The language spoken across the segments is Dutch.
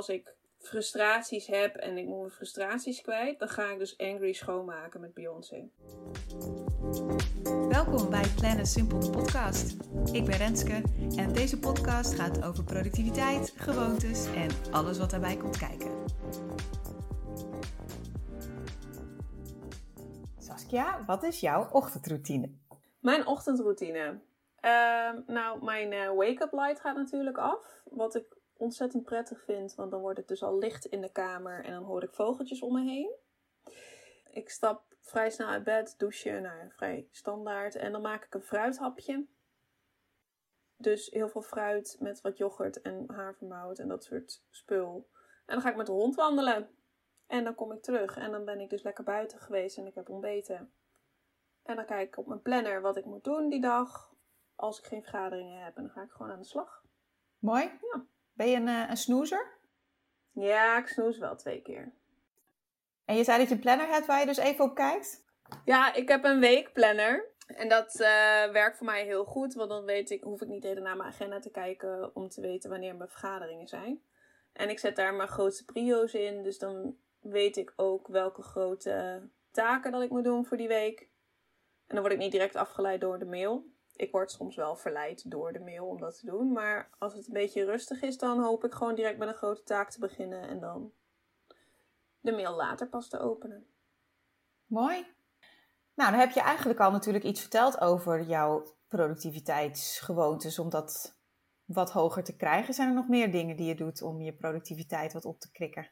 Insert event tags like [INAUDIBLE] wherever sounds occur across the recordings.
als ik frustraties heb en ik moet mijn frustraties kwijt, dan ga ik dus Angry schoonmaken met Beyoncé. Welkom bij Plannen Simpel de podcast. Ik ben Renske en deze podcast gaat over productiviteit, gewoontes en alles wat daarbij komt kijken. Saskia, wat is jouw ochtendroutine? Mijn ochtendroutine. Ehm, nou, mijn eh, wake-up light gaat natuurlijk af. Wat ik ontzettend prettig vind, want dan wordt het dus al licht in de kamer en dan hoor ik vogeltjes om me heen. Ik stap vrij snel uit bed, douchen, nou ja, vrij standaard. En dan maak ik een fruithapje. Dus heel veel fruit met wat yoghurt en havermout en dat soort spul. En dan ga ik met de hond wandelen. En dan kom ik terug en dan ben ik dus lekker buiten geweest en ik heb ontbeten. En dan kijk ik op mijn planner wat ik moet doen die dag. Als ik geen vergaderingen heb en dan ga ik gewoon aan de slag. Mooi. Ja. Ben je een, eh, een snoezer? Ja, ik snoes wel twee keer. En je zei dat je een planner hebt waar je dus even op kijkt? Ja, ik heb een weekplanner. En dat eh, werkt voor mij heel goed, want dan weet ik, hoef ik niet even naar mijn agenda te kijken om te weten wanneer mijn vergaderingen zijn. En ik zet daar mijn grootste prio's in, dus dan weet ik ook welke grote taken dat ik moet doen voor die week. En dan word ik niet direct afgeleid door de mail. Ik word soms wel verleid door de mail om dat te doen, maar als het een beetje rustig is, dan hoop ik gewoon direct met een grote taak te beginnen en dan de mail later pas te openen. Mooi. Nou, dan heb je eigenlijk al natuurlijk iets verteld over jouw productiviteitsgewoontes om dat wat hoger te krijgen. Zijn er nog meer dingen die je doet om je productiviteit wat op te krikken?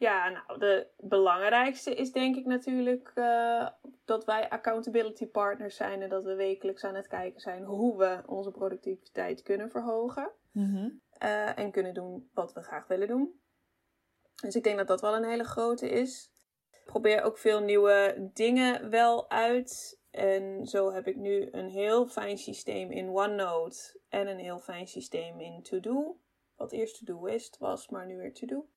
Ja, nou, de belangrijkste is denk ik natuurlijk uh, dat wij accountability partners zijn en dat we wekelijks aan het kijken zijn hoe we onze productiviteit kunnen verhogen. Mm -hmm. uh, en kunnen doen wat we graag willen doen. Dus ik denk dat dat wel een hele grote is. Ik probeer ook veel nieuwe dingen wel uit. En zo heb ik nu een heel fijn systeem in OneNote en een heel fijn systeem in To-Do. Wat eerst To-Do-ist was, maar nu weer To-Do.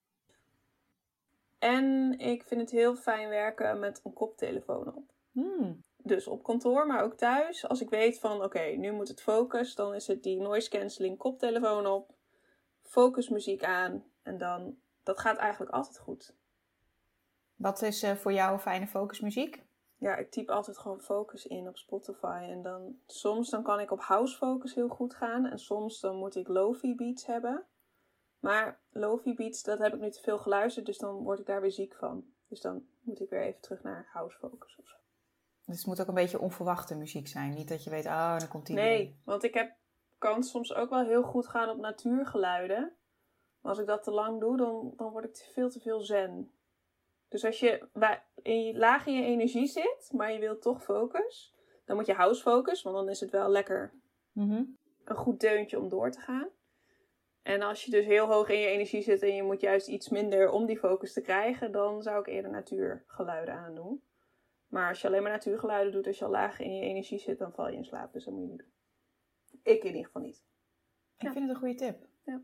En ik vind het heel fijn werken met een koptelefoon op. Hmm. Dus op kantoor, maar ook thuis. Als ik weet van oké, okay, nu moet het focus, dan is het die noise cancelling koptelefoon op. Focusmuziek aan. En dan, dat gaat eigenlijk altijd goed. Wat is uh, voor jou fijne focusmuziek? Ja, ik typ altijd gewoon focus in op Spotify. En dan soms dan kan ik op house focus heel goed gaan. En soms dan moet ik lofi beats hebben. Maar lofi beats, dat heb ik nu te veel geluisterd, dus dan word ik daar weer ziek van. Dus dan moet ik weer even terug naar house focus of zo. Dus het moet ook een beetje onverwachte muziek zijn. Niet dat je weet, oh, dan komt die Nee, want ik heb, kan soms ook wel heel goed gaan op natuurgeluiden. Maar als ik dat te lang doe, dan, dan word ik te veel te veel zen. Dus als je in, laag in je energie zit, maar je wilt toch focus, dan moet je house focus, want dan is het wel lekker mm -hmm. een goed deuntje om door te gaan. En als je dus heel hoog in je energie zit en je moet juist iets minder om die focus te krijgen, dan zou ik eerder natuurgeluiden aandoen. Maar als je alleen maar natuurgeluiden doet, als je al laag in je energie zit, dan val je in slaap. Dus dat moet je niet doen. Ik in ieder geval niet. Ik vind het een goede tip. Ja.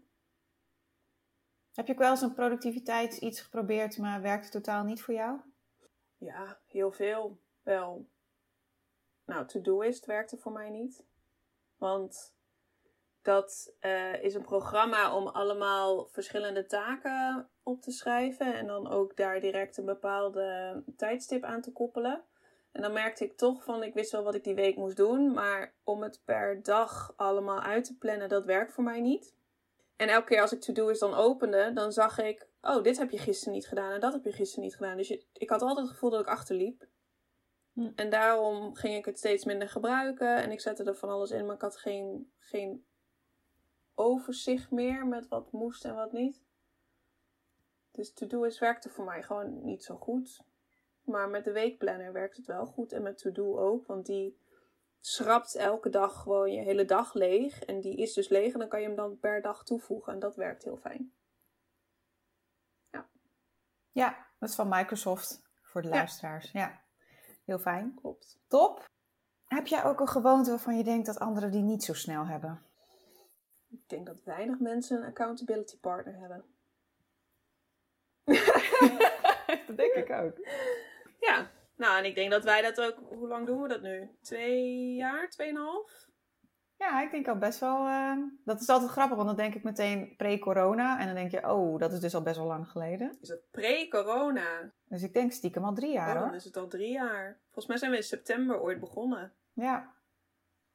Heb je ook wel eens een productiviteit iets geprobeerd, maar werkte totaal niet voor jou? Ja, heel veel. Wel. Nou, To-Doist werkte voor mij niet. Want dat uh, is een programma om allemaal verschillende taken op te schrijven. En dan ook daar direct een bepaalde tijdstip aan te koppelen. En dan merkte ik toch van, ik wist wel wat ik die week moest doen. Maar om het per dag allemaal uit te plannen, dat werkt voor mij niet. En elke keer als ik to-do's dan opende, dan zag ik... Oh, dit heb je gisteren niet gedaan en dat heb je gisteren niet gedaan. Dus je, ik had altijd het gevoel dat ik achterliep. Hm. En daarom ging ik het steeds minder gebruiken. En ik zette er van alles in, maar ik had geen, geen overzicht meer met wat moest en wat niet. Dus to-do-is werkte voor mij gewoon niet zo goed. Maar met de weekplanner werkt het wel goed. En met to-do ook, want die schrapt elke dag gewoon je hele dag leeg. En die is dus leeg en dan kan je hem dan per dag toevoegen. En dat werkt heel fijn. Ja. Ja, dat is van Microsoft voor de Ja. luisteraars. Ja. Heel fijn. Klopt. Top. Heb jij ook een gewoonte waarvan je denkt dat anderen die niet zo snel hebben? Ik denk dat weinig mensen een accountability partner hebben. [LAUGHS] dat denk ik ook. Ja, nou en ik denk dat wij dat ook... Hoe lang doen we dat nu? Twee jaar? Tweeënhalf? Ja, ik denk al best wel. eh, dat is altijd grappig, want dan denk ik meteen pre-corona. En dan denk je, oh, dat is dus al best wel lang geleden. Is dat pre-corona? Dus ik denk stiekem al drie jaar Oh, dan hoor. is het al drie jaar. Volgens mij zijn we in september ooit begonnen. Ja,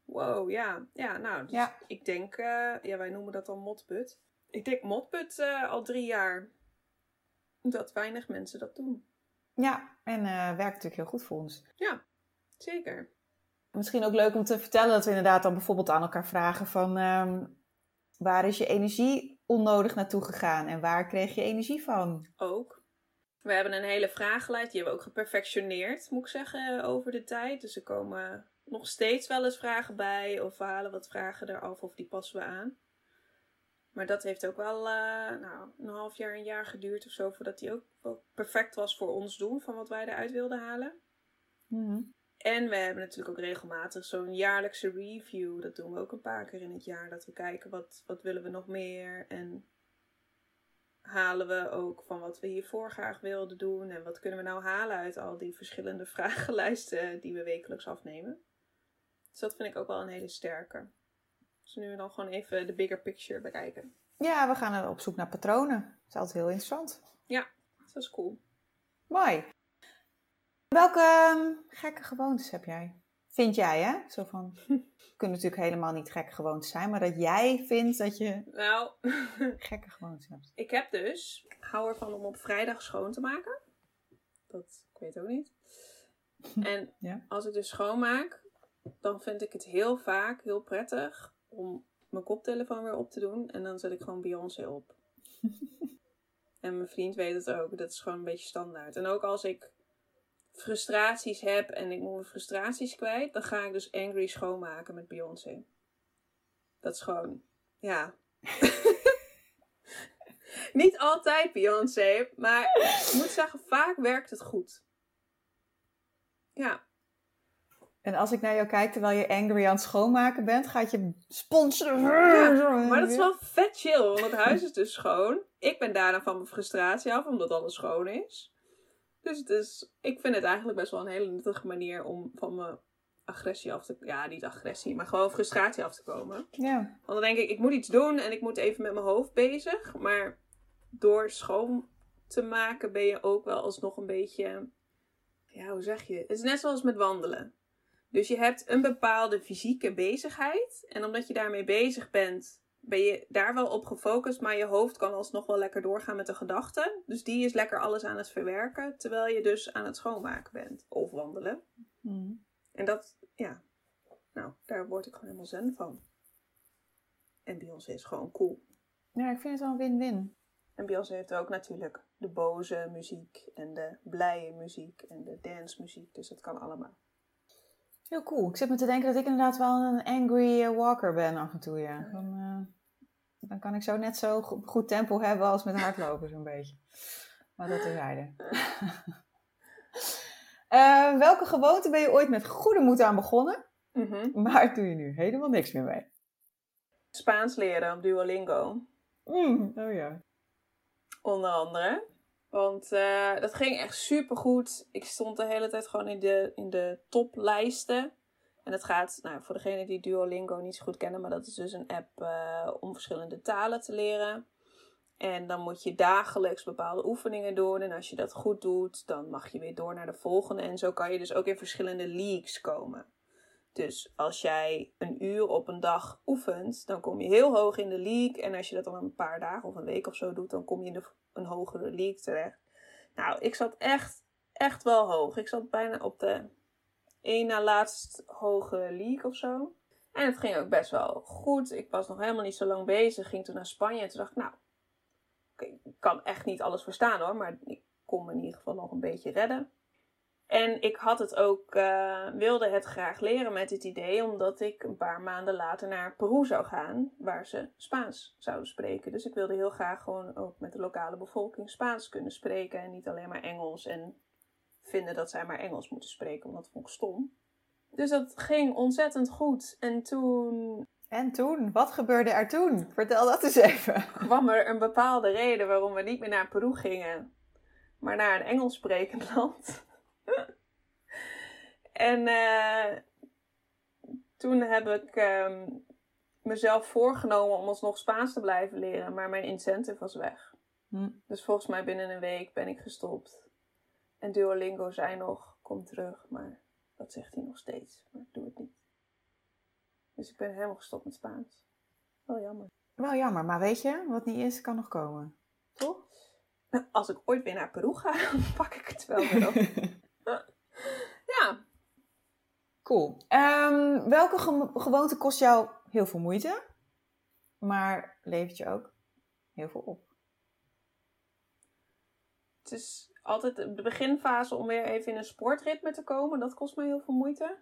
Wow, ja. Ja, nou, dus Ja. ik denk, eh, ja, wij noemen dat dan Modput. Ik denk Modput eh, al drie jaar. Dat weinig mensen dat doen. ja. en eh, werkt natuurlijk heel goed voor ons. Zeker. Misschien ook leuk om te vertellen dat we inderdaad dan bijvoorbeeld aan elkaar vragen van... ehm, waar is je energie onnodig naartoe gegaan en waar kreeg je energie van? Ook. We hebben een hele vragenlijst. Die hebben we ook geperfectioneerd, moet ik zeggen, over de tijd. Dus er komen nog steeds wel eens vragen bij. Of we halen wat vragen eraf of die passen we aan. Maar dat heeft ook wel eh, nou, een half jaar, een jaar geduurd of zo. Voordat die ook wel perfect was voor ons doen. Van wat wij eruit wilden halen. Mhm. En we hebben natuurlijk ook regelmatig zo'n jaarlijkse review. Dat doen we ook een paar keer in het jaar. Dat we kijken wat, wat willen we nog meer. En halen we ook van wat we hiervoor graag wilden doen. En wat kunnen we nou halen uit al die verschillende [LAUGHS] vragenlijsten die we wekelijks afnemen. Dus dat vind ik ook wel een hele sterke. Dus nu dan gewoon even de bigger picture bekijken. Ja, we gaan er op zoek naar patronen. Dat is altijd heel interessant. Dus dat is cool. Mooi. Welke ehm, gekke gewoontes heb jij? Vind jij, hè? Zo van, [LAUGHS] kunnen natuurlijk helemaal niet gekke gewoontes zijn, maar dat jij vindt dat je Nou, [LAUGHS] gekke gewoontes hebt. Ik heb dus, ik hou ervan om op vrijdag schoon te maken. Dat, ik weet ook niet. [LAUGHS] En Ja. als ik dus schoonmaak, dan vind ik het heel vaak heel prettig om mijn koptelefoon weer op te doen. En dan zet ik gewoon Beyoncé op. [LAUGHS] en mijn vriend weet het ook. Dat is gewoon een beetje standaard. En ook als ik frustraties heb en ik moet mijn frustraties kwijt, dan ga ik dus Angry schoonmaken met Beyoncé. Dat is gewoon, ja. [LAUGHS] Niet altijd Beyoncé, maar ik moet zeggen, vaak werkt het goed. Ja, En als ik naar jou kijk terwijl je angry aan het schoonmaken bent, gaat je spons... maar dat is wel vet chill, want het huis is dus schoon. Ik ben daarna van mijn frustratie af, omdat alles schoon is. Dus het is, ik vind het eigenlijk best wel een hele nuttige manier om van mijn agressie af te... Ja, niet agressie, maar gewoon frustratie af te komen. Ja. Want dan denk ik, ik moet iets doen en ik moet even met mijn hoofd bezig. Maar door schoon te maken ben je ook wel alsnog een beetje... Ja, hoe zeg je? Het is net zoals met wandelen. Dus je hebt een bepaalde fysieke bezigheid. En omdat je daarmee bezig bent, ben je daar wel op gefocust. Maar je hoofd kan alsnog wel lekker doorgaan met de gedachten. Dus die is lekker alles aan het verwerken. Terwijl je dus aan het schoonmaken bent. Of wandelen. Mhm. En dat, ja. Nou, daar word ik gewoon helemaal zen van. En Beyoncé is gewoon cool. Ja, ik vind het wel een win-win. En Beyoncé heeft ook natuurlijk de boze muziek en de blije muziek en de dance muziek. Dus het kan allemaal. Heel cool. Ik zit me te denken dat ik inderdaad wel een angry eh, walker ben af en toe, ja. Dan, eh, dan kan ik zo net zo go- goed tempo hebben als met hardlopen, zo'n beetje. Maar dat terzijde. [LAUGHS] Eh welke gewoonte ben je ooit met goede moed aan begonnen, maar doe je nu helemaal niks meer mee? Spaans leren op Duolingo. Mm, oh ja. Onder andere. Want eh, dat ging echt super goed. Ik stond de hele tijd gewoon in de, in de toplijsten. En het gaat, nou, voor degenen die Duolingo niet zo goed kennen, maar dat is dus een app eh, om verschillende talen te leren. En dan moet je dagelijks bepaalde oefeningen doen. En als je dat goed doet, dan mag je weer door naar de volgende. En zo kan je dus ook in verschillende leagues komen. Dus als jij een uur op een dag oefent, dan kom je heel hoog in de league. En als je dat dan een paar dagen of een week of zo doet, dan kom je in de, een hogere league terecht. Nou, ik zat echt, echt wel hoog. Ik zat bijna op de één na laatst hoge league of zo. En het ging ook best wel goed. Ik was nog helemaal niet zo lang bezig. Ging toen naar Spanje en toen dacht ik, nou, ik kan echt niet alles verstaan hoor. Maar ik kon me in ieder geval nog een beetje redden. En ik had het ook, eh, wilde het graag leren met het idee, omdat ik een paar maanden later naar Peru zou gaan, waar ze Spaans zouden spreken. Dus ik wilde heel graag gewoon ook met de lokale bevolking Spaans kunnen spreken en niet alleen maar Engels en vinden dat zij maar Engels moeten spreken, want dat vond ik stom. Dus dat ging ontzettend goed. En toen En toen? Wat gebeurde er toen? Vertel dat eens even. kwam er een bepaalde reden waarom we niet meer naar Peru gingen, maar naar een Engels sprekend land. En eh, toen heb ik, ehm, mezelf voorgenomen om alsnog Spaans te blijven leren, maar mijn incentive was weg. Hm. Dus volgens mij binnen een week ben ik gestopt. En Duolingo zei nog, kom terug, maar dat zegt hij nog steeds. Maar ik doe het niet. Dus ik ben helemaal gestopt met Spaans. Wel jammer. Wel jammer, maar weet je, wat niet is, kan nog komen. Toch? Als ik ooit weer naar Peru ga, [LAUGHS] pak ik het wel weer op. [LAUGHS] Cool. Ehm, welke ge- gewoonte kost jou heel veel moeite, maar levert je ook heel veel op? het is altijd de beginfase om weer even in een sportritme te komen. Dat kost me heel veel moeite.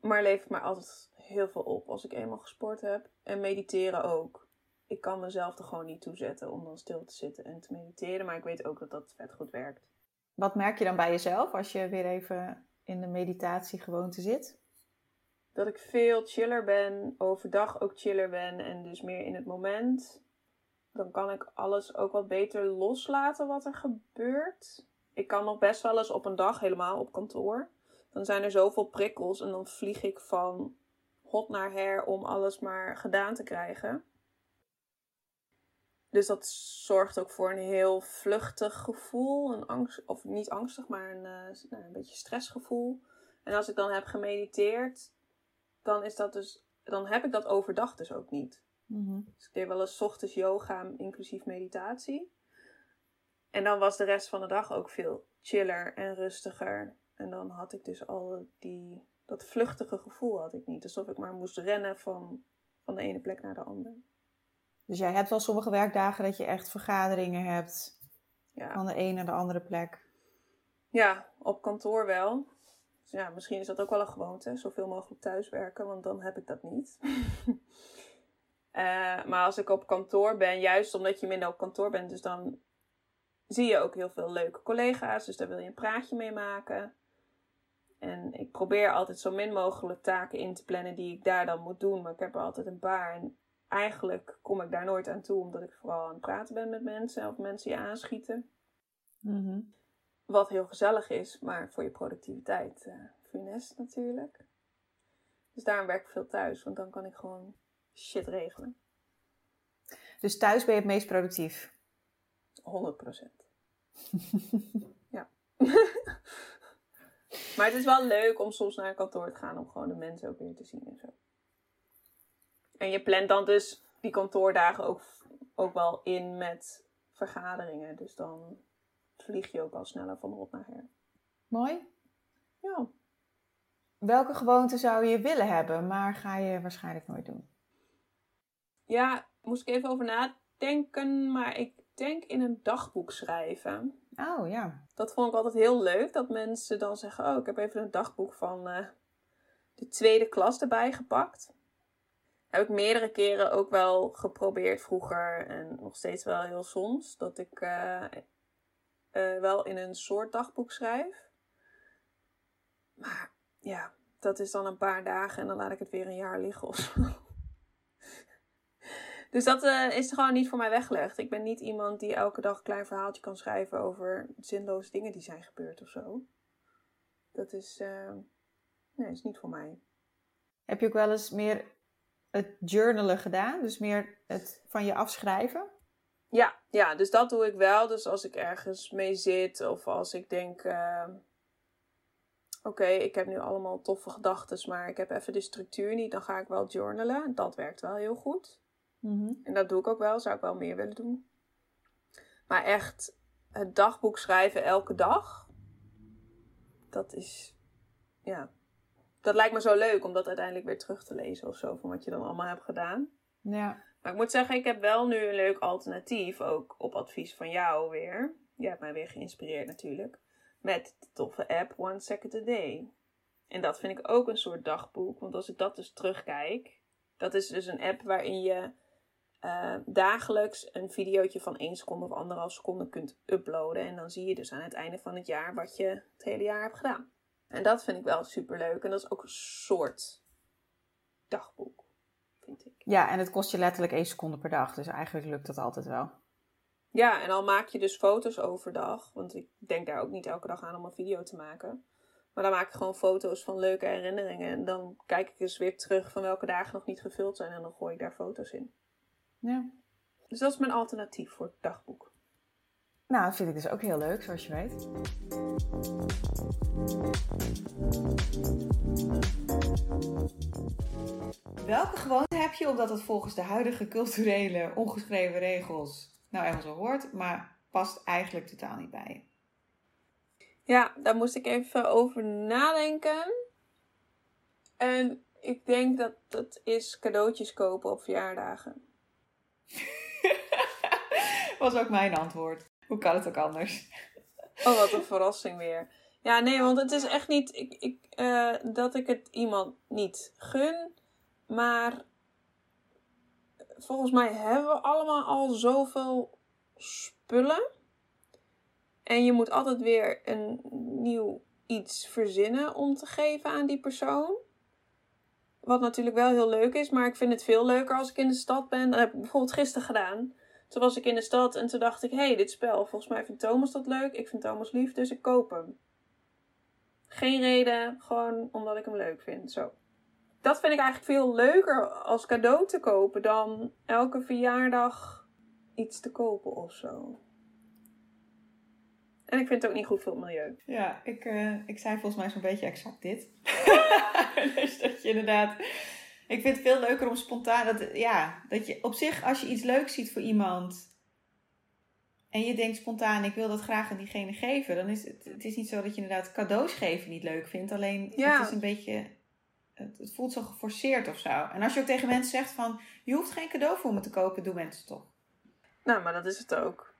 Maar levert mij altijd heel veel op als ik eenmaal gesport heb. En mediteren ook. Ik kan mezelf er gewoon niet toe zetten om dan stil te zitten en te mediteren. Maar ik weet ook dat dat vet goed werkt. Wat merk je dan bij jezelf als je weer even in de meditatiegewoonte zit? Dat ik veel chiller ben, overdag ook chiller ben en dus meer in het moment. Dan kan ik alles ook wat beter loslaten wat er gebeurt. Ik kan nog best wel eens op een dag helemaal op kantoor. Dan zijn er zoveel prikkels en dan vlieg ik van hot naar her om alles maar gedaan te krijgen. Dus dat zorgt ook voor een heel vluchtig gevoel. Een angst, of niet angstig, maar een, eh, nou, een beetje stressgevoel. En als ik dan heb gemediteerd, dan is dat dus. Dan heb ik dat overdag dus ook niet. Dus ik deed wel eens ochtends yoga, inclusief meditatie. En dan was de rest van de dag ook veel chiller en rustiger. En dan had ik dus al die, dat vluchtige gevoel had ik niet. Alsof ik maar moest rennen van, van de ene plek naar de andere. Dus jij hebt wel sommige werkdagen dat je echt vergaderingen hebt Ja, van de een naar de andere plek. ja op kantoor wel. Dus ja, misschien is dat ook wel een gewoonte. Zoveel mogelijk thuiswerken, want dan heb ik dat niet. [LAUGHS] Eh, maar als ik op kantoor ben, juist omdat je minder op kantoor bent, dus dan zie je ook heel veel leuke collega's. Dus daar wil je een praatje mee maken. En ik probeer altijd zo min mogelijk taken in te plannen die ik daar dan moet doen. Maar ik heb er altijd een paar. En eigenlijk kom ik daar nooit aan toe, omdat ik vooral aan het praten ben met mensen. Of mensen je aanschieten. Mhm. Wat heel gezellig is, maar voor je productiviteit eh funest natuurlijk. Dus daarom werk ik veel thuis, want dan kan ik gewoon shit regelen. Dus thuis ben je het meest productief. 100%. [LAUGHS] ja. [LAUGHS] maar het is wel leuk om soms naar een kantoor te gaan om gewoon de mensen ook weer te zien en zo. En je plant dan dus die kantoordagen ook, ook wel in met vergaderingen. Dus dan vlieg je ook al sneller van rot naar her. Mooi. Ja. Welke gewoonte zou je willen hebben, maar ga je waarschijnlijk nooit doen? Ja, moest ik even over nadenken, maar ik denk in een dagboek schrijven. Oh ja. Dat vond ik altijd heel leuk, dat mensen dan zeggen, oh, ik heb even een dagboek van eh, de tweede klas erbij gepakt. Heb ik meerdere keren ook wel geprobeerd vroeger en nog steeds wel heel soms, dat ik eh, eh, wel in een soort dagboek schrijf. Maar ja, dat is dan een paar dagen en dan laat ik het weer een jaar liggen of zo. [LAUGHS] Dus dat eh, is gewoon niet voor mij weggelegd. Ik ben niet iemand die elke dag een klein verhaaltje kan schrijven over zinloze dingen die zijn gebeurd of zo. Dat is, nee, is niet voor mij. Heb je ook wel eens meer het journalen gedaan? Dus meer het van je afschrijven? Ja, ja, dus dat doe ik wel. Dus als ik ergens mee zit of als ik denk, eh, oké, ik heb nu allemaal toffe gedachten, maar ik heb even de structuur niet, dan ga ik wel journalen. Dat werkt wel heel goed. Mhm. En dat doe ik ook wel, zou ik wel meer willen doen. Maar echt het dagboek schrijven elke dag, dat is, ja, dat lijkt me zo leuk om dat uiteindelijk weer terug te lezen of zo, van wat je dan allemaal hebt gedaan. Ja. Maar ik moet zeggen, ik heb wel nu een leuk alternatief, ook op advies van jou weer. Je hebt mij weer geïnspireerd natuurlijk, met de toffe app One Second a Day. En dat vind ik ook een soort dagboek, want als ik dat dus terugkijk, dat is dus een app waarin je eh, dagelijks een videootje van 1 seconde of anderhalf seconde kunt uploaden. En dan zie je dus aan het einde van het jaar wat je het hele jaar hebt gedaan. En dat vind ik wel super leuk. En dat is ook een soort dagboek, vind ik. ja, en het kost je letterlijk één seconde per dag. Dus eigenlijk lukt dat altijd wel. Ja, en al maak je dus foto's overdag, want ik denk daar ook niet elke dag aan om een video te maken. Maar dan maak ik gewoon foto's van leuke herinneringen. En dan kijk ik eens weer terug van welke dagen nog niet gevuld zijn. En dan gooi ik daar foto's in. Ja. Dus dat is mijn alternatief voor het dagboek. Nou, dat vind ik dus ook heel leuk, zoals je weet. Welke gewoonte heb je, omdat het volgens de huidige culturele ongeschreven regels nou eenmaal zo hoort, maar past eigenlijk totaal niet bij je? Ja, daar moest ik even over nadenken. En ik denk dat dat is cadeautjes kopen op verjaardagen. [LAUGHS] Was ook mijn antwoord. Hoe kan het ook anders? Oh, wat een verrassing weer. Ja, nee, want het is echt niet ik, ik, eh, dat ik het iemand niet gun. Maar volgens mij hebben we allemaal al zoveel spullen. En je moet altijd weer een nieuw iets verzinnen om te geven aan die persoon. Wat natuurlijk wel heel leuk is, maar ik vind het veel leuker als ik in de stad ben. Dat heb ik bijvoorbeeld gisteren gedaan. Toen was ik in de stad en toen dacht ik: hé, hey, dit spel, volgens mij vindt Thomas dat leuk. Ik vind Thomas lief, dus ik koop hem. Geen reden, gewoon omdat ik hem leuk vind. Zo. Dat vind ik eigenlijk veel leuker als cadeau te kopen dan elke verjaardag iets te kopen of zo. En ik vind het ook niet goed voor het milieu. Ja, ik, uh, ik zei volgens mij zo'n beetje exact dit. [LAUGHS] dus dat je inderdaad. Ik vind het veel leuker om spontaan. Dat, ja, dat je op zich, als je iets leuks ziet voor iemand. En je denkt spontaan, ik wil dat graag aan diegene geven. Dan is het, het is niet zo dat je inderdaad cadeaus geven niet leuk vindt. Alleen Ja. het is een beetje. Het, het voelt zo geforceerd of zo. En als je ook tegen mensen zegt van, je hoeft geen cadeau voor me te kopen, doen mensen toch. Nou, maar dat is het ook.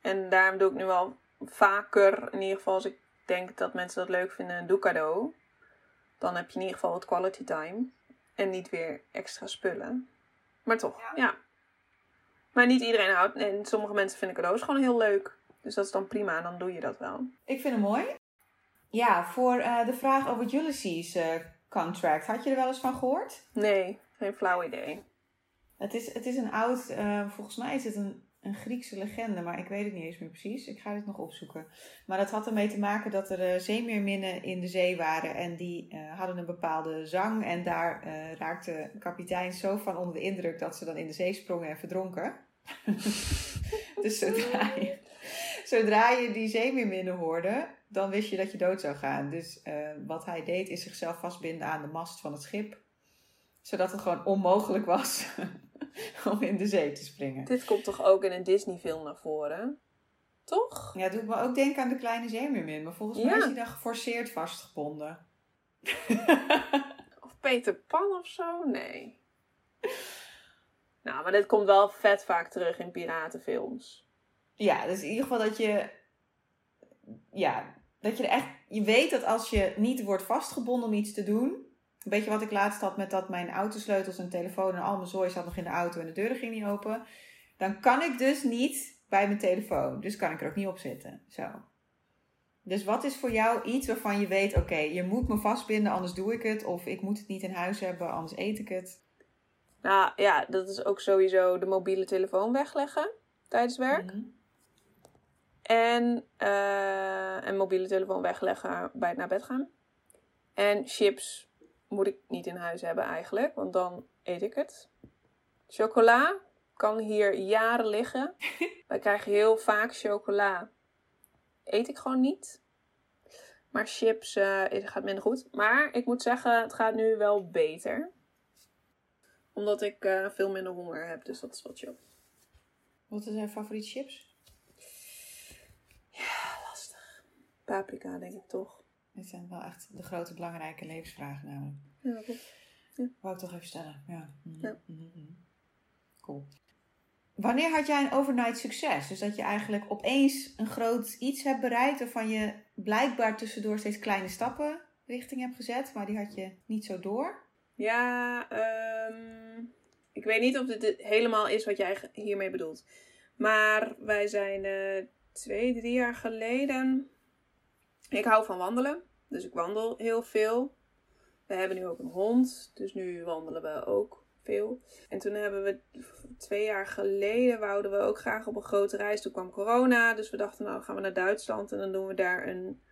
En daarom doe ik nu wel vaker, in ieder geval als ik denk dat mensen dat leuk vinden, een doe-cadeau. Dan heb je in ieder geval wat quality time. En niet weer extra spullen. Maar toch, ja. Maar niet iedereen houdt. En sommige mensen vinden cadeaus gewoon heel leuk. Dus dat is dan prima, en dan doe je dat wel. Ik vind het mooi. Ja, voor eh, de vraag over Ulysses eh, contract, had je er wel eens van gehoord? Nee, geen flauw idee. Het is, het is een oud, eh, volgens mij is het een, een Griekse legende, maar ik weet het niet eens meer precies. Ik ga dit nog opzoeken. Maar dat had ermee te maken dat er eh, zeemeerminnen in de zee waren en die eh, hadden een bepaalde zang. En daar eh, raakte kapitein zo van onder de indruk dat ze dan in de zee sprongen en verdronken. [LAUGHS] dus zodra je, zodra je die zeemeerminnen hoorde, dan wist je dat je dood zou gaan. Dus wat hij deed is zichzelf vastbinden aan de mast van het schip. Zodat het gewoon onmogelijk was [LAUGHS] [LAUGHS] om in de zee te springen. Dit komt toch ook in een Disney-film naar voren? Toch? Ja, doet me ook denken aan de kleine zeemeermin. Maar volgens mij is hij dan geforceerd vastgebonden. Of Peter Pan of zo? Nee. Nou, maar dit komt wel vet vaak terug in piratenfilms. Ja, dus in ieder geval dat je... Ja, dat je er echt... Je weet dat als je niet wordt vastgebonden om iets te doen... Een beetje wat ik laatst had met dat mijn autosleutels en telefoon en al mijn zooi zat nog in de auto en de deuren ging niet open. Dan kan ik dus niet bij mijn telefoon. Dus kan ik er ook niet op zitten. Zo. Dus wat is voor jou iets waarvan je weet, oké, je moet me vastbinden, anders doe ik het. Of ik moet het niet in huis hebben, anders eet ik het. Nou ja, dat is ook sowieso de mobiele telefoon wegleggen tijdens werk. Mhm. En eh, een mobiele telefoon wegleggen bij het naar bed gaan. En chips moet ik niet in huis hebben eigenlijk, want dan eet ik het. Chocola kan hier jaren liggen. [LAUGHS] Wij krijgen heel vaak chocola. Eet ik gewoon niet. Maar chips eh, gaat minder goed. Maar ik moet zeggen, het gaat nu wel beter. Omdat ik eh, veel minder honger heb, dus dat is wat chill. Wat is jouw favoriete chips? Lastig. Paprika, denk ik toch. Dit zijn wel echt de grote belangrijke levensvragen namelijk. Ja, klopt. Wou ik toch even stellen. Ja. Mhm, Ja. mhm, mhm. Cool. Wanneer had jij een overnight succes? Dus dat je eigenlijk opeens een groot iets hebt bereikt waarvan je blijkbaar tussendoor steeds kleine stappen richting hebt gezet, maar die had je niet zo door. Ja, ehm, ik weet niet of dit helemaal is wat jij hiermee bedoelt. Maar wij zijn eh, twee, drie jaar geleden. Ik hou van wandelen, dus ik wandel heel veel. We hebben nu ook een hond, dus nu wandelen we ook veel. En toen hebben we twee jaar geleden wouden we ook graag op een grote reis. Toen kwam corona, dus we dachten nou gaan we naar Duitsland en dan doen we daar een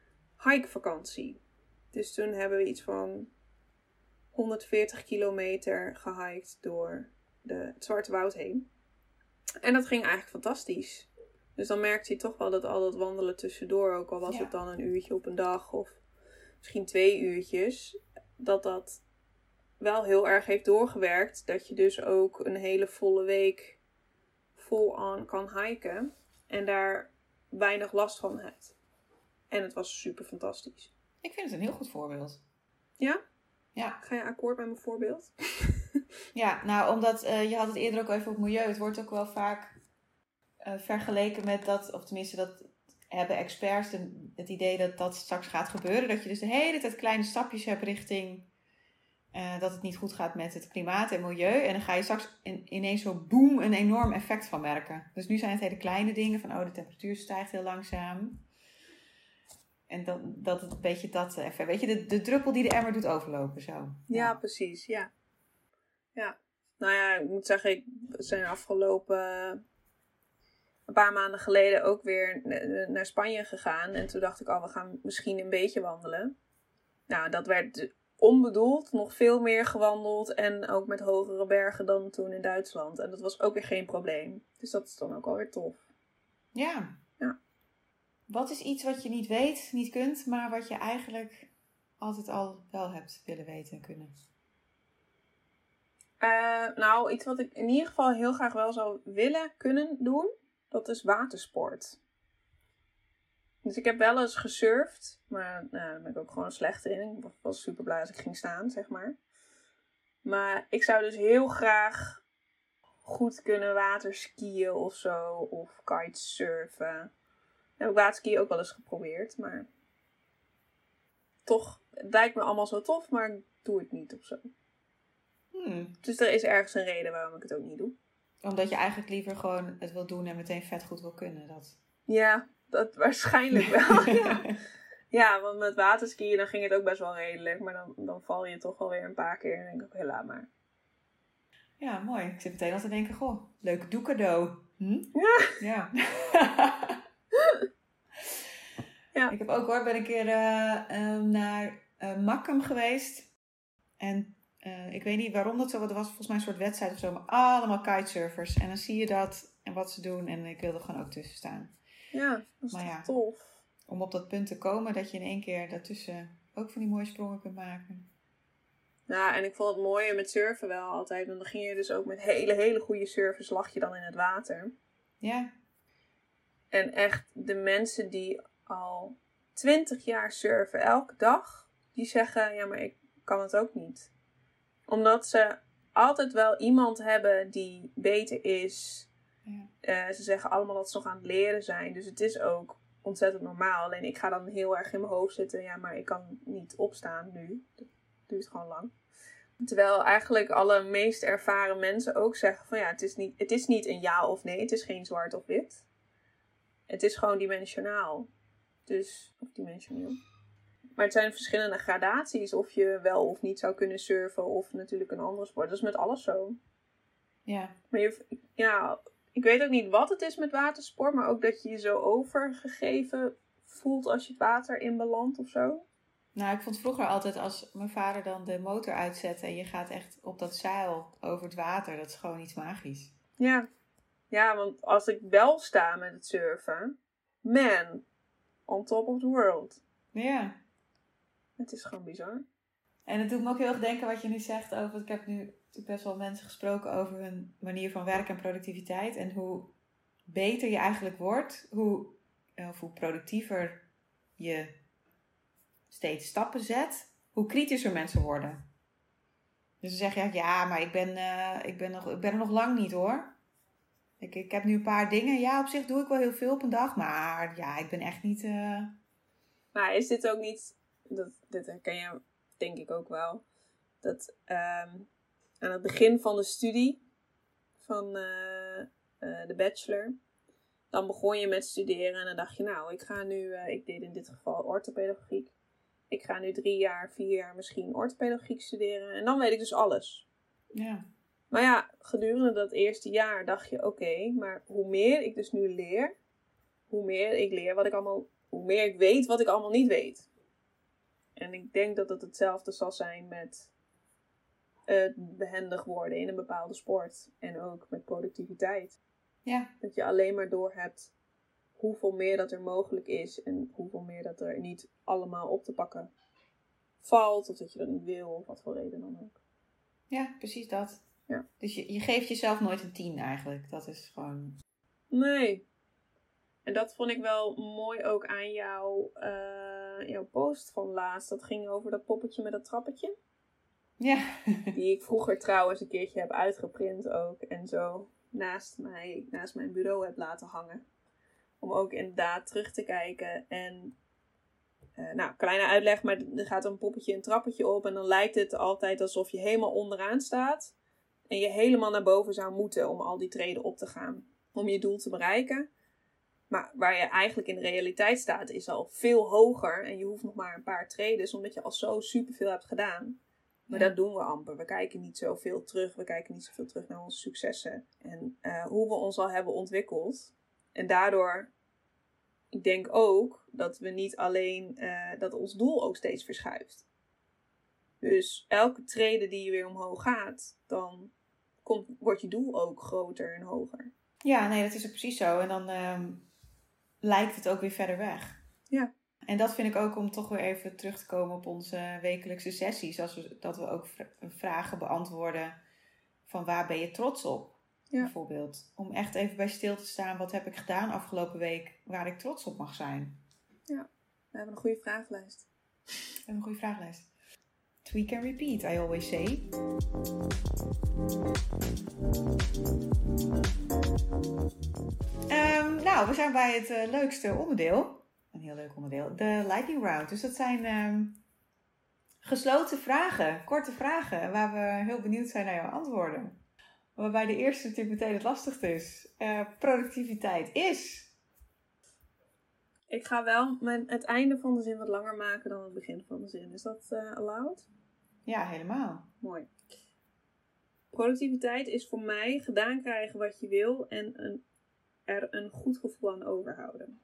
hikevakantie. Dus toen hebben we iets van 140 kilometer gehiked door de, het Zwarte Woud heen. En dat ging eigenlijk fantastisch. Dus dan merkte je toch wel dat al dat wandelen tussendoor, ook al was Ja. het dan een uurtje op een dag of misschien twee uurtjes, dat dat wel heel erg heeft doorgewerkt. Dat je dus ook een hele volle week vol aan kan hiken en daar weinig last van hebt. En het was super fantastisch. Ik vind het een heel goed voorbeeld. Ja? Ja, Ga je akkoord met mijn voorbeeld? [LAUGHS] ja nou omdat eh, je had het eerder ook even op milieu. Het wordt ook wel vaak eh, vergeleken met dat, of tenminste dat hebben experts het idee dat dat straks gaat gebeuren. Dat je dus de hele tijd kleine stapjes hebt richting eh, dat het niet goed gaat met het klimaat en milieu. En dan ga je straks in, ineens zo boem een enorm effect van merken. Dus nu zijn het hele kleine dingen van oh de temperatuur stijgt heel langzaam. En dat, dat het een beetje dat effect. Weet je, de, de druppel die de emmer doet overlopen zo. Ja, precies. Ja. Ja. Nou ja, ik moet zeggen, ik zijn afgelopen een paar maanden geleden ook weer na- naar Spanje gegaan. En toen dacht ik, oh, we gaan misschien een beetje wandelen. Nou, dat werd onbedoeld nog veel meer gewandeld. En ook met hogere bergen dan toen in Duitsland. En dat was ook weer geen probleem. Dus dat is dan ook alweer tof. Ja. Ja. Wat is iets wat je niet weet, niet kunt, maar wat je eigenlijk altijd al wel hebt willen weten en kunnen? Eh, nou, iets wat ik in ieder geval heel graag wel zou willen kunnen doen, dat is watersport. Dus ik heb wel eens gesurfd, maar nou, daar ben ik ook gewoon slecht in. Ik was super blij als ik ging staan, zeg maar. Maar ik zou dus heel graag goed kunnen waterskiën of zo, of kitesurfen. Heb ik waterskiën ook wel eens geprobeerd, maar toch, het lijkt me allemaal zo tof, maar ik doe het niet of zo. Hmm. Dus er is ergens een reden waarom ik het ook niet doe. Omdat je eigenlijk liever gewoon het wil doen en meteen vet goed wil kunnen. Dat. Ja, dat waarschijnlijk wel. [LAUGHS] ja. ja, want met waterskiën dan ging het ook best wel redelijk. Maar dan, dan val je toch wel weer een paar keer en denk ik, laat maar. Ja, mooi. Ik zit meteen al te denken, goh, leuk doecadeau. Hm? Ja. Ja. [LAUGHS] Ja. Ik heb ook hoor, ben een keer eh, eh, naar Makkum geweest. En eh, ik weet niet waarom dat zo was. Er was volgens mij een soort wedstrijd of zo. Maar allemaal kitesurfers. En dan zie je dat en wat ze doen. En ik wilde gewoon ook tussen staan. Ja, dat is Maar ja. tof. Om op dat punt te komen dat je in één keer daartussen ook van die mooie sprongen kunt maken. Ja, en ik vond het mooie met surfen wel altijd. Want dan ging je dus ook met hele, hele goede surfers lag je dan in het water. Ja, En echt de mensen die al twintig jaar surfen, elke dag, die zeggen: Ja, maar ik kan het ook niet. Omdat ze altijd wel iemand hebben die beter is. Ja. Eh, ze zeggen allemaal dat ze nog aan het leren zijn. Dus het is ook ontzettend normaal. Alleen ik ga dan heel erg in mijn hoofd zitten: Ja, maar ik kan niet opstaan nu. Dat duurt gewoon lang. Terwijl eigenlijk alle meest ervaren mensen ook zeggen: van ja, het is niet, het is niet een ja of nee, het is geen zwart of wit. Het is gewoon dimensionaal. Dus, of dimensioneel. Maar het zijn verschillende gradaties of je wel of niet zou kunnen surfen of natuurlijk een andere sport. Dat is met alles zo. ja. Maar je, ja, ik weet ook niet wat het is met watersport, maar ook dat je je zo overgegeven voelt als je het water in belandt of zo. Nou, ik vond vroeger altijd als mijn vader dan de motor uitzette en je gaat echt op dat zeil over het water, dat is gewoon iets magisch. Ja. Ja, want als ik wel sta met het surfen, man, on top of the world. Ja. Het is gewoon bizar. En het doet me ook heel erg denken wat je nu zegt over. Ik heb nu best wel mensen gesproken over hun manier van werken en productiviteit. En hoe beter je eigenlijk wordt, hoe, of hoe productiever je steeds stappen zet, hoe kritischer mensen worden. Dus dan zeg je, ja, maar ik ben, eh, ik ben, nog, ik ben er nog lang niet hoor. Ik, ik heb nu een paar dingen. Ja, op zich doe ik wel heel veel op een dag, maar ja, ik ben echt niet. eh, Maar is dit ook niet, dat, dit herken je denk ik ook wel, dat ehm, aan het begin van de studie van eh, eh, de bachelor, dan begon je met studeren en dan dacht je, nou, ik ga nu, eh, ik deed in dit geval orthopedagogiek, ik ga nu drie jaar, vier jaar misschien orthopedagogiek studeren en dan weet ik dus alles. ja. Maar ja, gedurende dat eerste jaar dacht je, oké, maar hoe meer ik dus nu leer, hoe meer ik leer wat ik allemaal, hoe meer ik weet wat ik allemaal niet weet. En ik denk dat het hetzelfde zal zijn met het behendig worden in een bepaalde sport. En ook met productiviteit. Ja, Dat je alleen maar doorhebt hoeveel meer dat er mogelijk is. En hoeveel meer dat er niet allemaal op te pakken valt. Of dat je dat niet wil, of wat voor reden dan ook. ja precies dat. Ja. Dus je, je geeft jezelf nooit een 10 eigenlijk. Dat is gewoon. Nee. En dat vond ik wel mooi ook aan jouw, eh, jouw post van laatst. Dat ging over dat poppetje met dat trappetje. Ja. Die ik vroeger trouwens een keertje heb uitgeprint ook. En zo naast, mij, naast mijn bureau heb laten hangen. Om ook inderdaad terug te kijken. En eh, nou, kleine uitleg, maar er gaat een poppetje een trappetje op. En dan lijkt het altijd alsof je helemaal onderaan staat. En je helemaal naar boven zou moeten om al die treden op te gaan. Om je doel te bereiken. Maar waar je eigenlijk in de realiteit staat, is al veel hoger. En je hoeft nog maar een paar treden, omdat je al zo superveel hebt gedaan. Maar Ja. dat doen we amper. We kijken niet zoveel terug. We kijken niet zoveel terug naar onze successen. En eh, hoe we ons al hebben ontwikkeld. En daardoor, ik denk ook dat we niet alleen, eh, dat ons doel ook steeds verschuift. Dus elke trede die je weer omhoog gaat, dan komt, wordt je doel ook groter en hoger. Ja, nee, dat is ook precies zo. En dan ehm, lijkt het ook weer verder weg. Ja. En dat vind ik ook om toch weer even terug te komen op onze wekelijkse sessies. Als we, dat we ook vra- vragen beantwoorden van waar ben je trots op? Ja. Bijvoorbeeld. Om echt even bij stil te staan. Wat heb ik gedaan afgelopen week waar ik trots op mag zijn? We hebben een goede vragenlijst. Dat is een goede vragenlijst. Tweak and repeat, I always say. Ehm, nou, we zijn bij het eh, leukste onderdeel. Een heel leuk onderdeel. De lightning round. Dus dat zijn ehm, gesloten vragen, korte vragen, waar we heel benieuwd zijn naar jouw antwoorden. Waarbij de eerste natuurlijk meteen het lastigste is. Eh, productiviteit is. Ik ga wel mijn, het einde van de zin wat langer maken dan het begin van de zin. Is dat eh, allowed? Ja, helemaal. Mooi. Productiviteit is voor mij gedaan krijgen wat je wil en een, er een goed gevoel aan overhouden.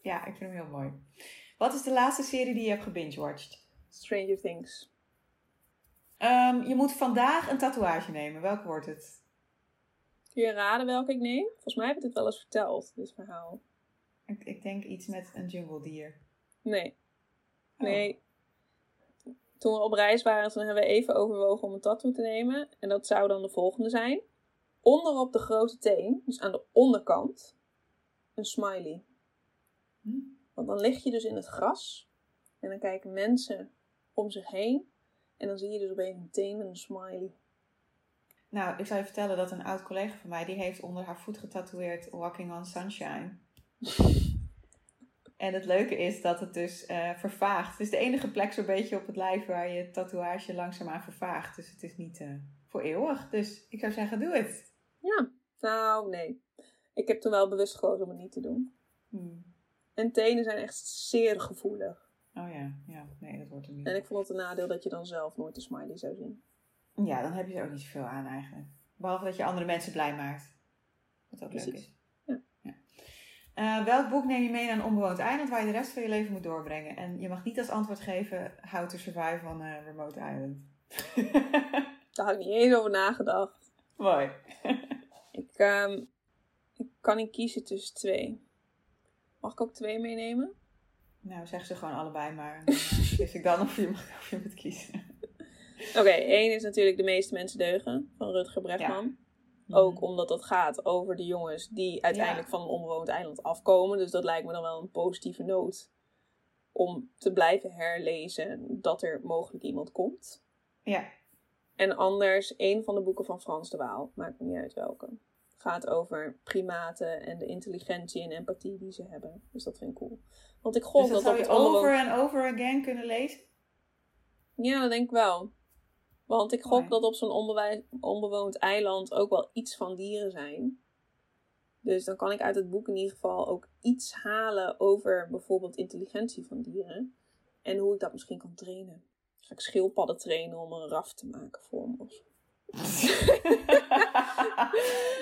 Ja, ik vind hem heel mooi. Wat is de laatste serie die je hebt gebingewatcht? Stranger Things. Ehm, je moet vandaag een tatoeage nemen. Welke wordt het? Kun je raden welke ik neem? Volgens mij heb ik het wel eens verteld, dit verhaal. Ik, ik denk iets met een jungle dier. Nee. Oh. Nee. Toen we op reis waren, toen hebben we even overwogen om een tattoo te nemen. En dat zou dan de volgende zijn. Onderop de grote teen, dus aan de onderkant, een smiley. Hm? Want dan lig je dus in het gras. En dan kijken mensen om zich heen. En dan zie je dus opeens een teen en een smiley. Nou, ik zou je vertellen dat een oud collega van mij, die heeft onder haar voet getatoeëerd Walking on Sunshine. En het leuke is dat het dus eh, vervaagt. Het is de enige plek zo'n beetje op het lijf waar je tatoeage langzaamaan vervaagt. Dus het is niet eh, voor eeuwig. Dus ik zou zeggen, doe het. Ja, nou nee. Ik heb toen wel bewust gekozen om het niet te doen. Hmm. En tenen zijn echt zeer gevoelig. Oh ja, ja, nee, dat wordt er niet. En ik vond het een nadeel dat je dan zelf nooit een smiley zou zien. Ja, dan heb je er ook niet zoveel aan eigenlijk. Behalve dat je andere mensen blij maakt. Wat ook leuk is. Ja. Eh, welk boek neem je mee naar een onbewoond eiland waar je de rest van je leven moet doorbrengen? En je mag niet als antwoord geven How to Survive van eh, Remote Island. [LAUGHS] Daar had ik niet eens over nagedacht. Mooi. [LAUGHS] Ik, ehm, ik kan niet kiezen tussen twee. Mag ik ook twee meenemen? Nou, zeg ze gewoon allebei maar. [LAUGHS] Wist ik dan of je, mag- of je moet kiezen. Oké, één is natuurlijk De meeste mensen deugen van Rutger Bregman. Ook omdat dat gaat over de jongens die uiteindelijk Mhm. Ja. van een onbewoond eiland afkomen. Dus dat lijkt me dan wel een positieve noot. Om te blijven herlezen dat er mogelijk iemand komt. Ja, En anders een van de boeken van Frans de Waal. Maakt niet uit welke. Gaat over primaten en de intelligentie en empathie die ze hebben. Dus dat vind ik cool. Want ik gok dus dat dat, zou je over en over again kunnen lezen? Ja, dat denk ik wel. Want ik gok dat op zo'n onbewoond eiland ook wel iets van dieren zijn. Dus dan kan ik uit het boek in ieder geval ook iets halen over bijvoorbeeld intelligentie van dieren. En hoe ik dat misschien kan trainen. Ga ik schildpadden trainen om een raf te maken voor me. of [LAUGHS]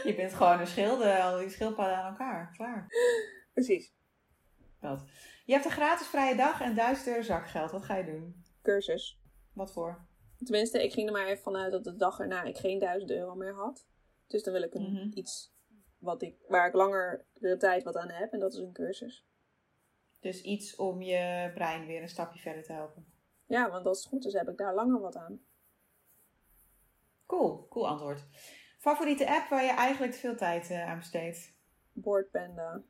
je bent gewoon een schilder, al die schildpadden aan elkaar. Klaar. Precies. Dat. Je hebt een gratis vrije dag en 1000 euro zakgeld. Wat ga je doen? Cursus. Wat voor? Tenminste, ik ging er maar even vanuit dat de dag erna ik geen 1000 euro meer had. Dus dan wil ik een, Mhm. iets wat ik, waar ik langer de tijd wat aan heb. En dat is een cursus. Dus iets om je brein weer een stapje verder te helpen. Ja, want als het goed is, heb ik daar langer wat aan. Cool, cool antwoord. Favoriete app waar je eigenlijk te veel tijd eh, aan besteedt? Board Panda.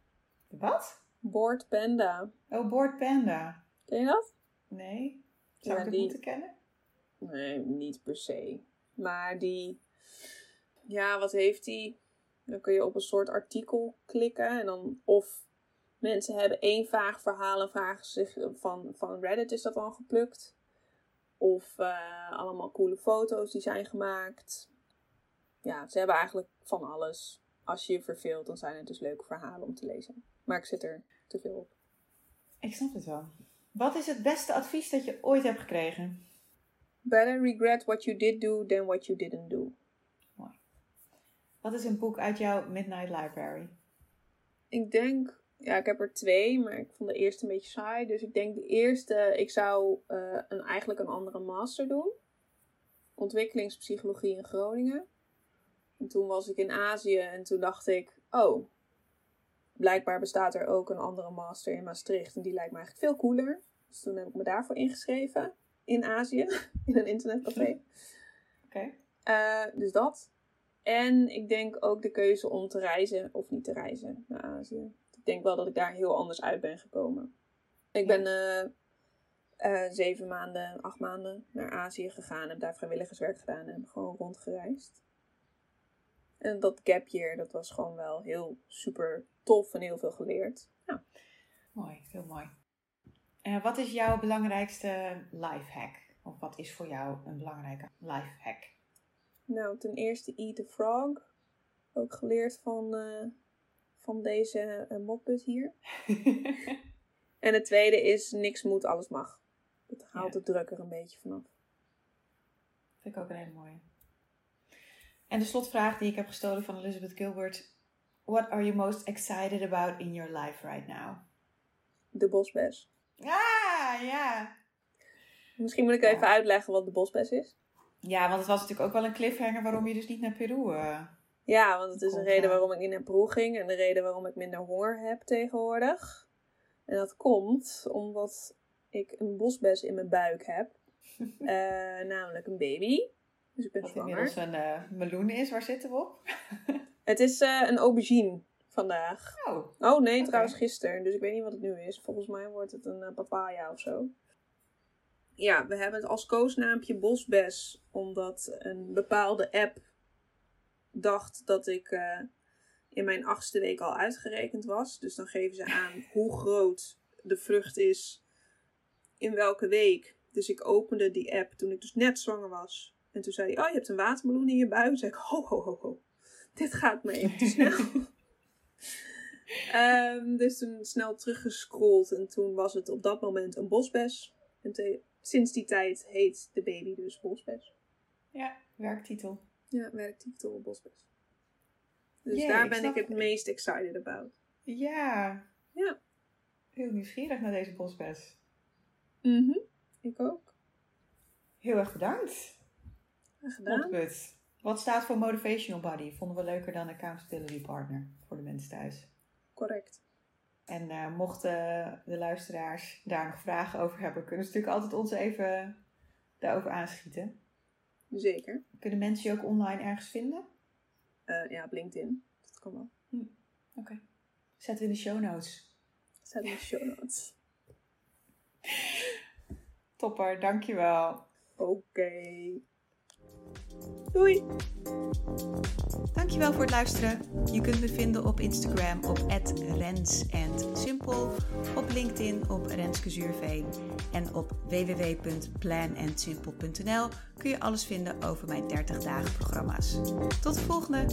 Wat? Board Panda. Oh, Board Panda. Ken je dat? Nee? Zou Ja, ik het die- moeten kennen? Nee, niet per se. Maar die. Ja, wat heeft die? Dan kun je op een soort artikel klikken. En dan. Of mensen hebben één vaag verhaal en vragen zich. Van, van Reddit is dat dan geplukt. Of eh, allemaal coole foto's die zijn gemaakt. Ja, ze hebben eigenlijk van alles. Als je je verveelt, dan zijn het dus leuke verhalen om te lezen. Maar ik zit er te veel op. Ik snap het wel. Wat is het beste advies dat je ooit hebt gekregen? Better regret what you did do than what you didn't do. Wat is een boek uit jouw Midnight Library? Ik denk, ja, ik heb er twee, maar ik vond de eerste een beetje saai. Dus ik denk de eerste, ik zou eh, een, eigenlijk een andere master doen. Ontwikkelingspsychologie in Groningen. En toen was ik in Azië en toen dacht ik, oh, blijkbaar bestaat er ook een andere master in Maastricht. En die lijkt me eigenlijk veel cooler. Dus toen heb ik me daarvoor ingeschreven in Azië, [LAUGHS] in een internetcafé. Oké. Eh, dus dat. En ik denk ook de keuze om te reizen of niet te reizen naar Azië. Ik denk wel dat ik daar heel anders uit ben gekomen. Ik ben eh, eh, zeven maanden, acht maanden naar Azië gegaan. Heb daar vrijwilligerswerk gedaan en gewoon rondgereisd. En dat gap year, dat was gewoon wel heel super tof en heel veel geleerd. Ja. Mooi, heel mooi. En wat is jouw belangrijkste life hack? Of wat is voor jou een belangrijke life hack? Nou, ten eerste Eat the Frog. Ook geleerd van, eh, van deze eh, mopput hier. [LAUGHS] En het tweede is niks moet, alles mag. Dat haalt Ja. de druk er een beetje vanaf. Vind ik ook een hele mooie. En de slotvraag die ik heb gestolen van Elizabeth Gilbert. What are you most excited about in your life right now? De bosbes. Ah, ja. Misschien moet ik Ja. even uitleggen wat de bosbes is. Ja, want het was natuurlijk ook wel een cliffhanger waarom je dus niet naar Peru... eh, Ja, want het is een reden waarom ik niet naar Peru ging. En de reden waarom ik minder honger heb tegenwoordig. En dat komt omdat ik een bosbes in mijn buik heb. [LAUGHS] Eh, namelijk een baby. Dus ik ben wat zwanger. inmiddels een eh, meloen is. Waar zitten we op? [LAUGHS] Het is een aubergine vandaag. Oh, Oh nee, trouwens gisteren. Dus ik weet niet wat het nu is. Volgens mij wordt het een eh, papaya of zo. Ja, we hebben het als koosnaampje bosbes. Omdat een bepaalde app dacht dat ik eh, in mijn achtste week al uitgerekend was. Dus dan geven ze aan [LAUGHS] hoe groot de vrucht is in welke week. Dus ik opende die app toen ik dus net zwanger was. En toen zei hij, oh je hebt een watermeloen in je buik. Toen zei ik, ho ho ho ho. Dit gaat me even te snel. [LAUGHS] Dus toen snel teruggescrolld en toen was het op dat moment een bosbes. En te- sinds die tijd heet de baby dus bosbes. ja, werktitel. Ja, werktitel bosbes. Dus Jee, daar ben ik het meest excited about. Ja. Ja. Heel nieuwsgierig naar deze bosbes. Mhm. Ik ook. Heel erg bedankt. Gedaan. Wat staat voor Motivational Body? Vonden we leuker dan Accountability Partner voor de mensen thuis. Correct. En eh, mochten de luisteraars daar nog vragen over hebben, kunnen ze natuurlijk altijd ons even daarover aanschieten. Zeker. Kunnen mensen je ook online ergens vinden? Eh, ja, op LinkedIn. Dat kan wel. Oké. Zetten we in de show notes. Zet in de show notes. [LAUGHS] Topper, dankjewel. Oké. Doei! Dankjewel voor het luisteren. Je kunt me vinden op Instagram op @rens_and_simple, op LinkedIn op Renske Zuurveen en op www.planandsimple.nl kun je alles vinden over mijn 30 dagen programma's. Tot de volgende.